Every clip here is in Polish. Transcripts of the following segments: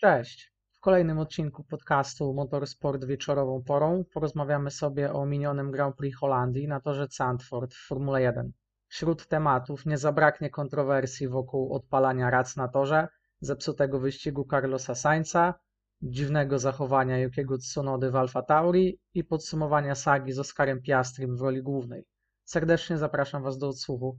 Cześć. W kolejnym odcinku podcastu Motorsport wieczorową porą porozmawiamy sobie o minionym Grand Prix Holandii na torze Zandvoort w Formule 1. Wśród tematów nie zabraknie kontrowersji wokół odpalania rac na torze, zepsutego wyścigu Carlosa Sainza, dziwnego zachowania Jukiego Tsunody w Alfa Tauri i podsumowania sagi z Oskarem Piastrim w roli głównej. Serdecznie zapraszam Was do odsłuchu.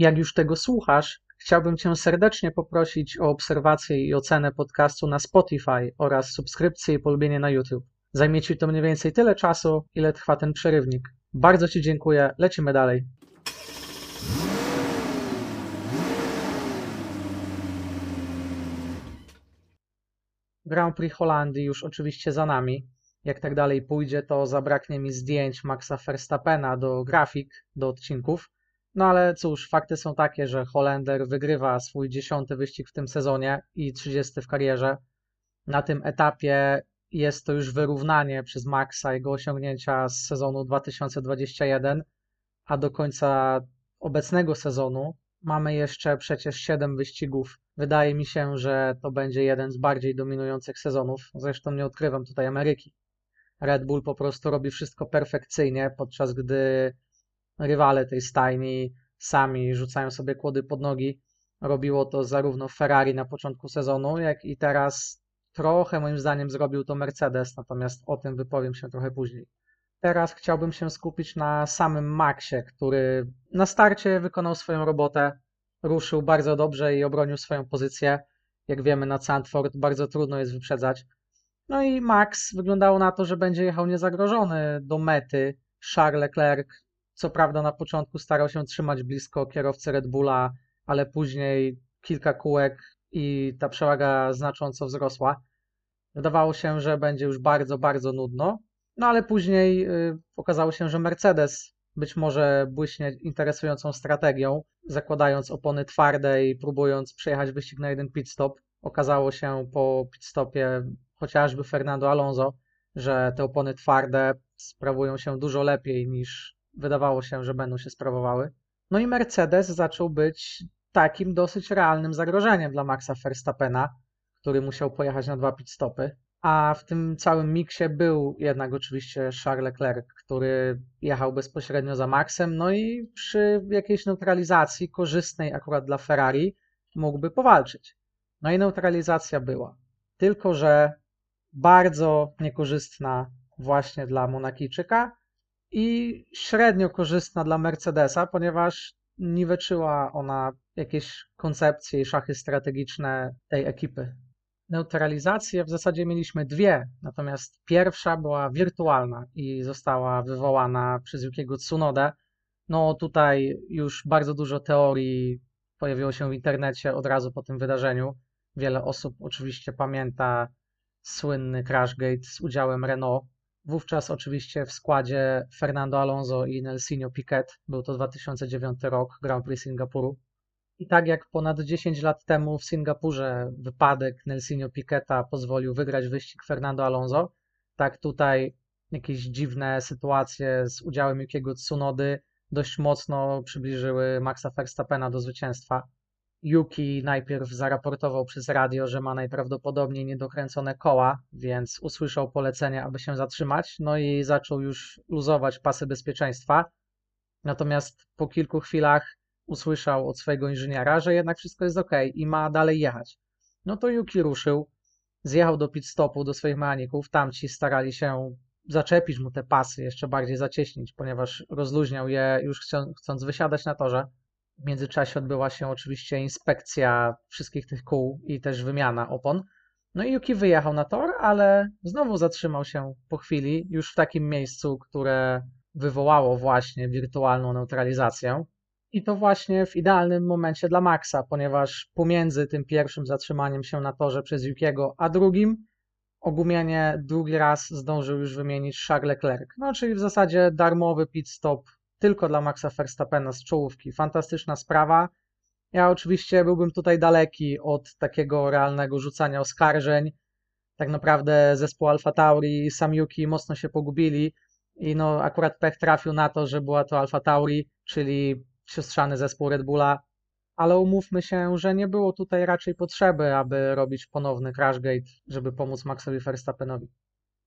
Jak już tego słuchasz, chciałbym Cię serdecznie poprosić o obserwację i ocenę podcastu na Spotify oraz subskrypcję i polubienie na YouTube. Zajmie Ci to mniej więcej tyle czasu, ile trwa ten przerywnik. Bardzo Ci dziękuję, lecimy dalej. Grand Prix Holandii już oczywiście za nami. Jak tak dalej pójdzie, to zabraknie mi zdjęć Maxa Verstappena do grafik, do odcinków. No ale cóż, fakty są takie, że Holender wygrywa swój dziesiąty wyścig w tym sezonie i 30 w karierze. Na tym etapie jest to już wyrównanie przez Maxa jego osiągnięcia z sezonu 2021, a do końca obecnego sezonu mamy jeszcze przecież 7 wyścigów. Wydaje mi się, że to będzie jeden z bardziej dominujących sezonów. Zresztą nie odkrywam tutaj Ameryki. Red Bull po prostu robi wszystko perfekcyjnie, podczas gdy rywale tej stajni sami rzucają sobie kłody pod nogi. Robiło to zarówno Ferrari na początku sezonu, jak i teraz trochę moim zdaniem zrobił to Mercedes, natomiast o tym wypowiem się trochę później. Teraz chciałbym się skupić na samym Maxie, który na starcie wykonał swoją robotę, ruszył bardzo dobrze i obronił swoją pozycję. Jak wiemy na Sandford bardzo trudno jest wyprzedzać. No i Max wyglądało na to, że będzie jechał niezagrożony do mety. Charles Leclerc co prawda na początku starał się trzymać blisko kierowcy Red Bulla, ale później kilka kółek i ta przewaga znacząco wzrosła. Wydawało się, że będzie już bardzo, bardzo nudno, no ale później y, okazało się, że Mercedes być może błyśnie interesującą strategią, zakładając opony twarde i próbując przejechać wyścig na jeden pit stop. Okazało się po pit stopie chociażby Fernando Alonso, że te opony twarde sprawują się dużo lepiej niż wydawało się, że będą się sprawowały. No i Mercedes zaczął być takim dosyć realnym zagrożeniem dla Maxa Verstappena, który musiał pojechać na dwa pit stopy. A w tym całym miksie był jednak oczywiście Charles Leclerc, który jechał bezpośrednio za Maxem, no i przy jakiejś neutralizacji korzystnej akurat dla Ferrari mógłby powalczyć. No i neutralizacja była. Tylko, że bardzo niekorzystna właśnie dla Monakijczyka, i średnio korzystna dla Mercedesa, ponieważ niweczyła ona jakieś koncepcje i szachy strategiczne tej ekipy. Neutralizację w zasadzie mieliśmy dwie, natomiast pierwsza była wirtualna i została wywołana przez Yukiego Tsunodę. No tutaj już bardzo dużo teorii pojawiło się w internecie od razu po tym wydarzeniu. Wiele osób oczywiście pamięta słynny Crashgate z udziałem Renault, Wówczas oczywiście w składzie Fernando Alonso i Nelsinho Piquet. Był to 2009 rok Grand Prix Singapuru. I tak jak ponad 10 lat temu w Singapurze wypadek Nelsinho Piqueta pozwolił wygrać wyścig Fernando Alonso, tak tutaj jakieś dziwne sytuacje z udziałem Yukiego Tsunody dość mocno przybliżyły Maxa Verstappena do zwycięstwa. Yuki najpierw zaraportował przez radio, że ma najprawdopodobniej niedokręcone koła, więc usłyszał polecenie, aby się zatrzymać, no i zaczął już luzować pasy bezpieczeństwa. Natomiast po kilku chwilach usłyszał od swojego inżyniera, że jednak wszystko jest ok i ma dalej jechać. No to Yuki ruszył, zjechał do pit stopu do swoich mechaników, tamci starali się zaczepić mu te pasy, jeszcze bardziej zacieśnić, ponieważ rozluźniał je już chcąc wysiadać na torze. W międzyczasie odbyła się oczywiście inspekcja wszystkich tych kół i też wymiana opon. No i Yuki wyjechał na tor, ale znowu zatrzymał się po chwili, już w takim miejscu, które wywołało właśnie wirtualną neutralizację. I to właśnie w idealnym momencie dla Maxa, ponieważ pomiędzy tym pierwszym zatrzymaniem się na torze przez Yukiego, a drugim ogumienie drugi raz zdążył już wymienić Charles Leclerc. No czyli w zasadzie darmowy pit stop tylko dla Maxa Verstappena z czołówki. Fantastyczna sprawa. Ja oczywiście byłbym tutaj daleki od takiego realnego rzucania oskarżeń. Tak naprawdę zespół Alfa Tauri i Sam Yuki mocno się pogubili I no akurat pech trafił na to, że była to Alfa Tauri, czyli siostrzany zespół Red Bulla, ale umówmy się, że nie było tutaj raczej potrzeby, aby robić ponowny crashgate, żeby pomóc Maxowi Verstappenowi.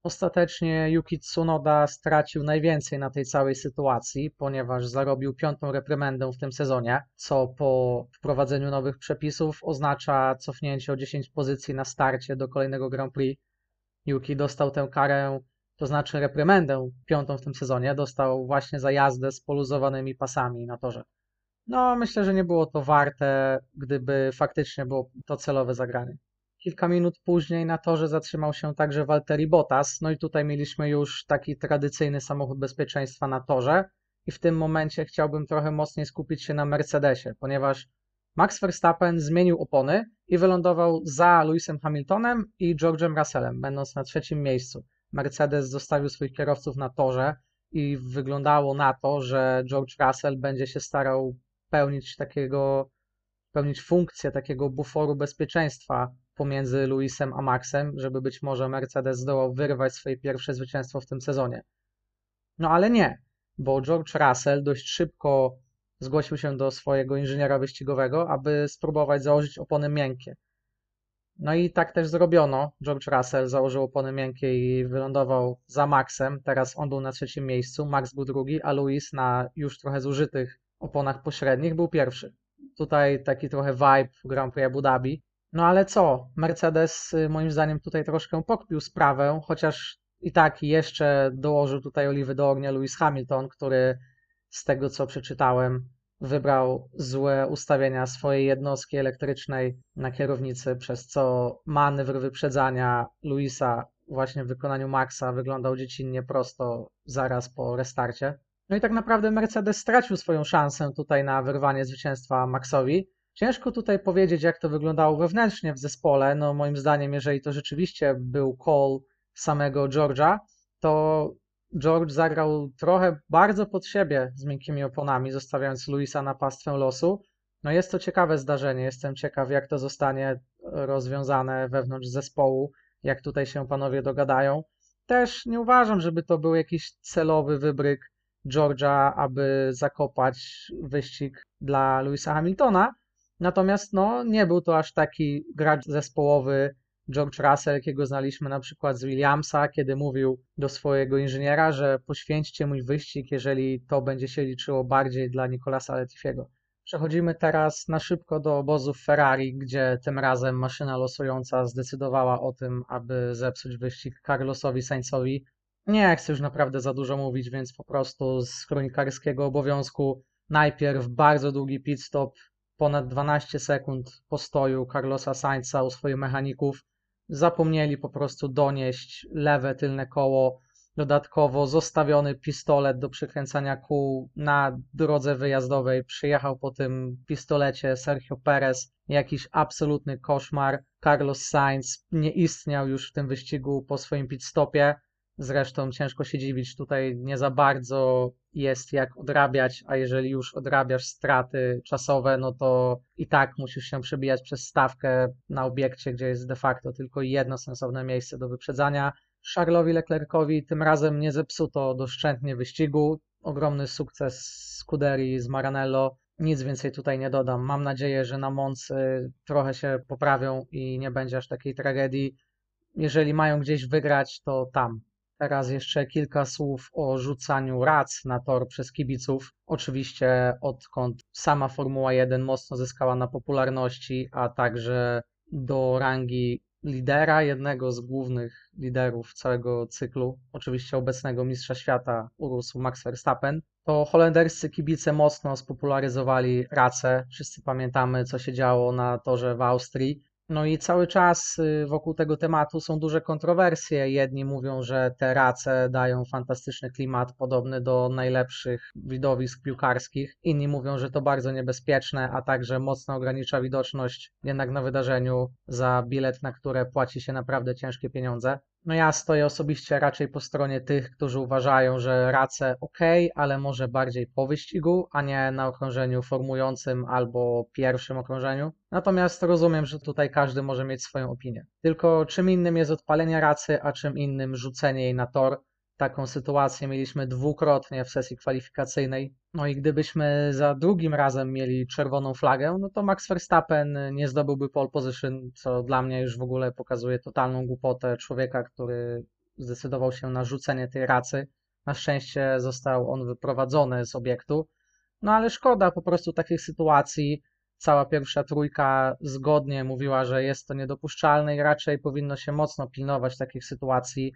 Ostatecznie Yuki Tsunoda stracił najwięcej na tej całej sytuacji, ponieważ zarobił piątą reprymendę w tym sezonie, co po wprowadzeniu nowych przepisów oznacza cofnięcie o 10 pozycji na starcie do kolejnego Grand Prix. Yuki dostał tę karę, to znaczy reprymendę piątą w tym sezonie, dostał właśnie za jazdę z poluzowanymi pasami na torze. No, myślę, że nie było to warte, gdyby faktycznie było to celowe zagranie. Kilka minut później na torze zatrzymał się także Valtteri Bottas, no i tutaj mieliśmy już taki tradycyjny samochód bezpieczeństwa na torze i w tym momencie chciałbym trochę mocniej skupić się na Mercedesie, ponieważ Max Verstappen zmienił opony i wylądował za Lewisem Hamiltonem i George'em Russellem, będąc na trzecim miejscu. Mercedes zostawił swoich kierowców na torze i wyglądało na to, że George Russell będzie się starał pełnić takiego, pełnić funkcję takiego buforu bezpieczeństwa pomiędzy Lewisem a Maxem, żeby być może Mercedes zdołał wyrwać swoje pierwsze zwycięstwo w tym sezonie. No ale nie, bo George Russell dość szybko zgłosił się do swojego inżyniera wyścigowego, aby spróbować założyć opony miękkie. No i tak też zrobiono. George Russell założył opony miękkie i wylądował za Maxem. Teraz on był na trzecim miejscu, Max był drugi, a Lewis na już trochę zużytych oponach pośrednich był pierwszy. Tutaj taki trochę vibe Grand Prix Abu Dhabi. No ale co? Mercedes y, moim zdaniem tutaj troszkę pokpił sprawę, chociaż i tak jeszcze dołożył tutaj oliwy do ognia Lewis Hamilton, który z tego co przeczytałem wybrał złe ustawienia swojej jednostki elektrycznej na kierownicy, przez co manewr wyprzedzania Luisa właśnie w wykonaniu Maxa wyglądał dziecinnie prosto zaraz po restarcie. No i tak naprawdę Mercedes stracił swoją szansę tutaj na wyrwanie zwycięstwa Maxowi. Ciężko tutaj powiedzieć, jak to wyglądało wewnętrznie w zespole. No moim zdaniem, jeżeli to rzeczywiście był call samego George'a, to George zagrał trochę bardzo pod siebie z miękkimi oponami, zostawiając Luisa na pastwę losu. No jest to ciekawe zdarzenie. Jestem ciekaw, jak to zostanie rozwiązane wewnątrz zespołu, jak tutaj się panowie dogadają. Też nie uważam, żeby to był jakiś celowy wybryk George'a, aby zakopać wyścig dla Louisa Hamiltona. Natomiast no, nie był to aż taki gracz zespołowy George Russell, jakiego znaliśmy na przykład z Williamsa, kiedy mówił do swojego inżyniera, że poświęćcie mój wyścig, jeżeli to będzie się liczyło bardziej dla Nicolasa Latifiego. Przechodzimy teraz na szybko do obozów Ferrari, gdzie tym razem maszyna losująca zdecydowała o tym, aby zepsuć wyścig Carlosowi Sainzowi. Nie chcę już naprawdę za dużo mówić, więc po prostu z kronikarskiego obowiązku najpierw bardzo długi pit stop, ponad 12 sekund postoju Carlosa Sainza u swoich mechaników. Zapomnieli po prostu donieść lewe tylne koło, dodatkowo zostawiony pistolet do przykręcania kół na drodze wyjazdowej. Przyjechał po tym pistolecie Sergio Perez. Jakiś absolutny koszmar. Carlos Sainz nie istniał już w tym wyścigu po swoim pit stopie. Zresztą ciężko się dziwić, tutaj nie za bardzo jest jak odrabiać, a jeżeli już odrabiasz straty czasowe, no to i tak musisz się przebijać przez stawkę na obiekcie, gdzie jest de facto tylko jedno sensowne miejsce do wyprzedzania. Charlesowi Leclercowi tym razem nie zepsuto doszczętnie wyścigu. Ogromny sukces Scuderii z Maranello. Nic więcej tutaj nie dodam. Mam nadzieję, że na Moncy trochę się poprawią i nie będzie aż takiej tragedii. Jeżeli mają gdzieś wygrać, to tam. Teraz jeszcze kilka słów o rzucaniu rac na tor przez kibiców. Oczywiście odkąd sama Formuła 1 mocno zyskała na popularności, a także do rangi lidera, jednego z głównych liderów całego cyklu, oczywiście obecnego mistrza świata urósł Max Verstappen, to holenderscy kibice mocno spopularyzowali racę. Wszyscy pamiętamy, co się działo na torze w Austrii. No i cały czas y, wokół tego tematu są duże kontrowersje. Jedni mówią, że te race dają fantastyczny klimat, podobny do najlepszych widowisk piłkarskich. Inni mówią, że to bardzo niebezpieczne, a także mocno ogranicza widoczność jednak na wydarzeniu za bilet, na które płaci się naprawdę ciężkie pieniądze. No ja stoję osobiście raczej po stronie tych, którzy uważają, że race ok, ale może bardziej po wyścigu, a nie na okrążeniu formującym albo pierwszym okrążeniu. Natomiast rozumiem, że tutaj każdy może mieć swoją opinię. Tylko czym innym jest odpalenie racy, a czym innym rzucenie jej na tor. Taką sytuację mieliśmy dwukrotnie w sesji kwalifikacyjnej. No i gdybyśmy za drugim razem mieli czerwoną flagę, no to Max Verstappen nie zdobyłby pole position, co dla mnie już w ogóle pokazuje totalną głupotę człowieka, który zdecydował się na rzucenie tej racy. Na szczęście został on wyprowadzony z obiektu. No ale szkoda po prostu takich sytuacji. Cała pierwsza trójka zgodnie mówiła, że jest to niedopuszczalne i raczej powinno się mocno pilnować takich sytuacji.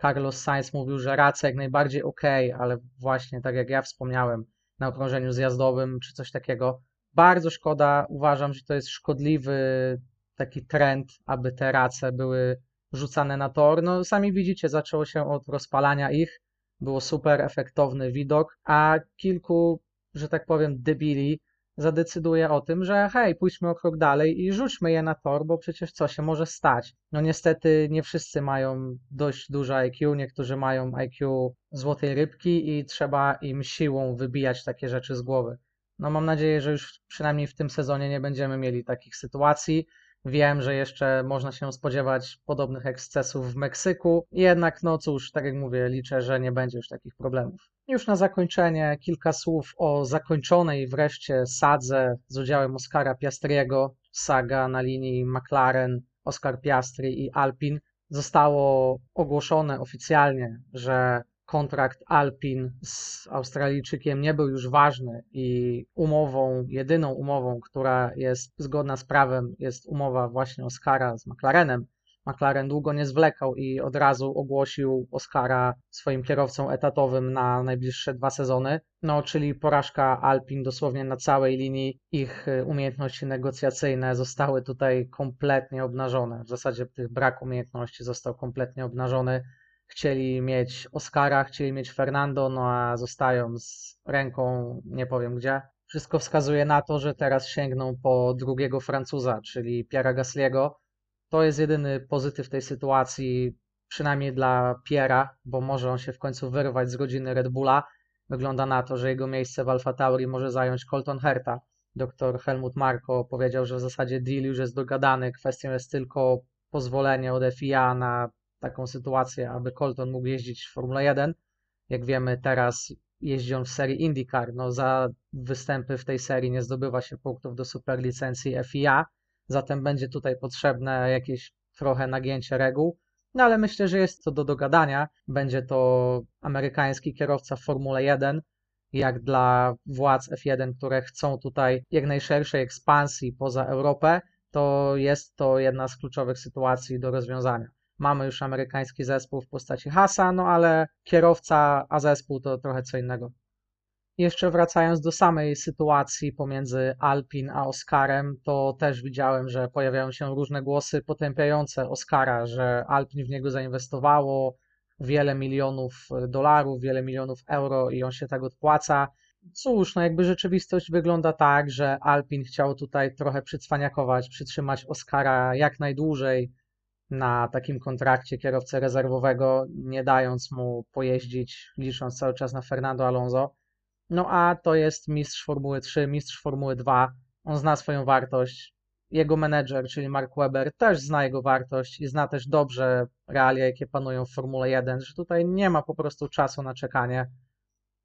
Carlos Sainz mówił, że racja jak najbardziej ok, ale właśnie tak jak ja wspomniałem, na okrążeniu zjazdowym czy coś takiego. Bardzo szkoda, uważam, że to jest szkodliwy taki trend, aby te race były rzucane na tor. No sami widzicie, zaczęło się od rozpalania ich, było super efektowny widok, a kilku, że tak powiem, debili zadecyduje o tym, że hej, pójdźmy o krok dalej i rzućmy je na tor, bo przecież co się może stać. No niestety nie wszyscy mają dość duże IQ, niektórzy mają IQ złotej rybki i trzeba im siłą wybijać takie rzeczy z głowy. No mam nadzieję, że już przynajmniej w tym sezonie nie będziemy mieli takich sytuacji. Wiem, że jeszcze można się spodziewać podobnych ekscesów w Meksyku, jednak no cóż, tak jak mówię, liczę, że nie będzie już takich problemów. Już na zakończenie kilka słów o zakończonej wreszcie sadze z udziałem Oscara Piastriego, saga na linii McLaren, Oscar Piastri i Alpin. Zostało ogłoszone oficjalnie, że kontrakt Alpin z Australijczykiem nie był już ważny i umową, jedyną umową, która jest zgodna z prawem, jest umowa właśnie Oscara z McLarenem. McLaren długo nie zwlekał i od razu ogłosił Oscara swoim kierowcą etatowym na najbliższe dwa sezony. No, czyli porażka Alpin dosłownie na całej linii. Ich y, umiejętności negocjacyjne zostały tutaj kompletnie obnażone. W zasadzie tych brak umiejętności został kompletnie obnażony. Chcieli mieć Oscara, chcieli mieć Fernando, no a zostają z ręką nie powiem gdzie. Wszystko wskazuje na to, że teraz sięgną po drugiego Francuza, czyli Pierre Gasly'ego, to jest jedyny pozytyw tej sytuacji, przynajmniej dla Piera, bo może on się w końcu wyrwać z rodziny Red Bulla. Wygląda na to, że jego miejsce w Alfa Tauri może zająć Colton Herta. Dr Helmut Marko powiedział, że w zasadzie deal już jest dogadany, kwestią jest tylko pozwolenie od FIA na taką sytuację, aby Colton mógł jeździć w Formule 1. Jak wiemy, teraz jeździ on w serii IndyCar. No, za występy w tej serii nie zdobywa się punktów do superlicencji FIA, zatem będzie tutaj potrzebne jakieś trochę nagięcie reguł. No ale myślę, że jest to do dogadania. Będzie to amerykański kierowca w Formule 1, jak dla władz F1, które chcą tutaj jak najszerszej ekspansji poza Europę, to jest to jedna z kluczowych sytuacji do rozwiązania. Mamy już amerykański zespół w postaci Hasa, no ale kierowca, a zespół to trochę co innego. Jeszcze wracając do samej sytuacji pomiędzy Alpin a Oskarem, to też widziałem, że pojawiają się różne głosy potępiające Oscara, że Alpin w niego zainwestowało wiele milionów dolarów, wiele milionów euro i on się tak odpłaca. Cóż, no jakby rzeczywistość wygląda tak, że Alpin chciał tutaj trochę przycwaniakować, przytrzymać Oscara jak najdłużej na takim kontrakcie kierowcę rezerwowego, nie dając mu pojeździć, licząc cały czas na Fernando Alonso. No a to jest mistrz Formuły 3, mistrz Formuły 2. On zna swoją wartość. Jego menedżer, czyli Mark Webber, też zna jego wartość i zna też dobrze realia, jakie panują w Formule 1, że tutaj nie ma po prostu czasu na czekanie.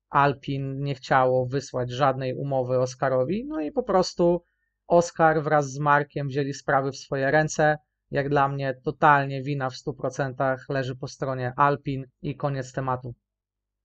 Alpin nie chciało wysłać żadnej umowy Oscarowi, no i po prostu Oscar wraz z Markiem wzięli sprawy w swoje ręce. Jak dla mnie totalnie wina w 100% leży po stronie Alpin i koniec tematu.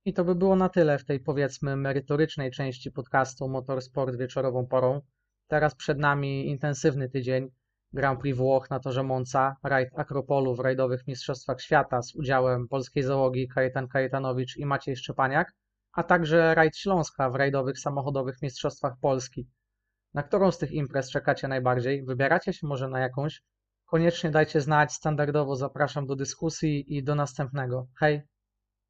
I to by było na tyle w tej powiedzmy merytorycznej części podcastu Motorsport wieczorową porą. Teraz przed nami intensywny tydzień. Grand Prix Włoch na torze Monza, rajd Akropolu w rajdowych Mistrzostwach Świata z udziałem polskiej załogi Kajetan Kajetanowicz i Maciej Szczepaniak, a także rajd Śląska w rajdowych samochodowych Mistrzostwach Polski. Na którą z tych imprez czekacie najbardziej? Wybieracie się może na jakąś? Koniecznie dajcie znać, standardowo zapraszam do dyskusji i do następnego. Hej!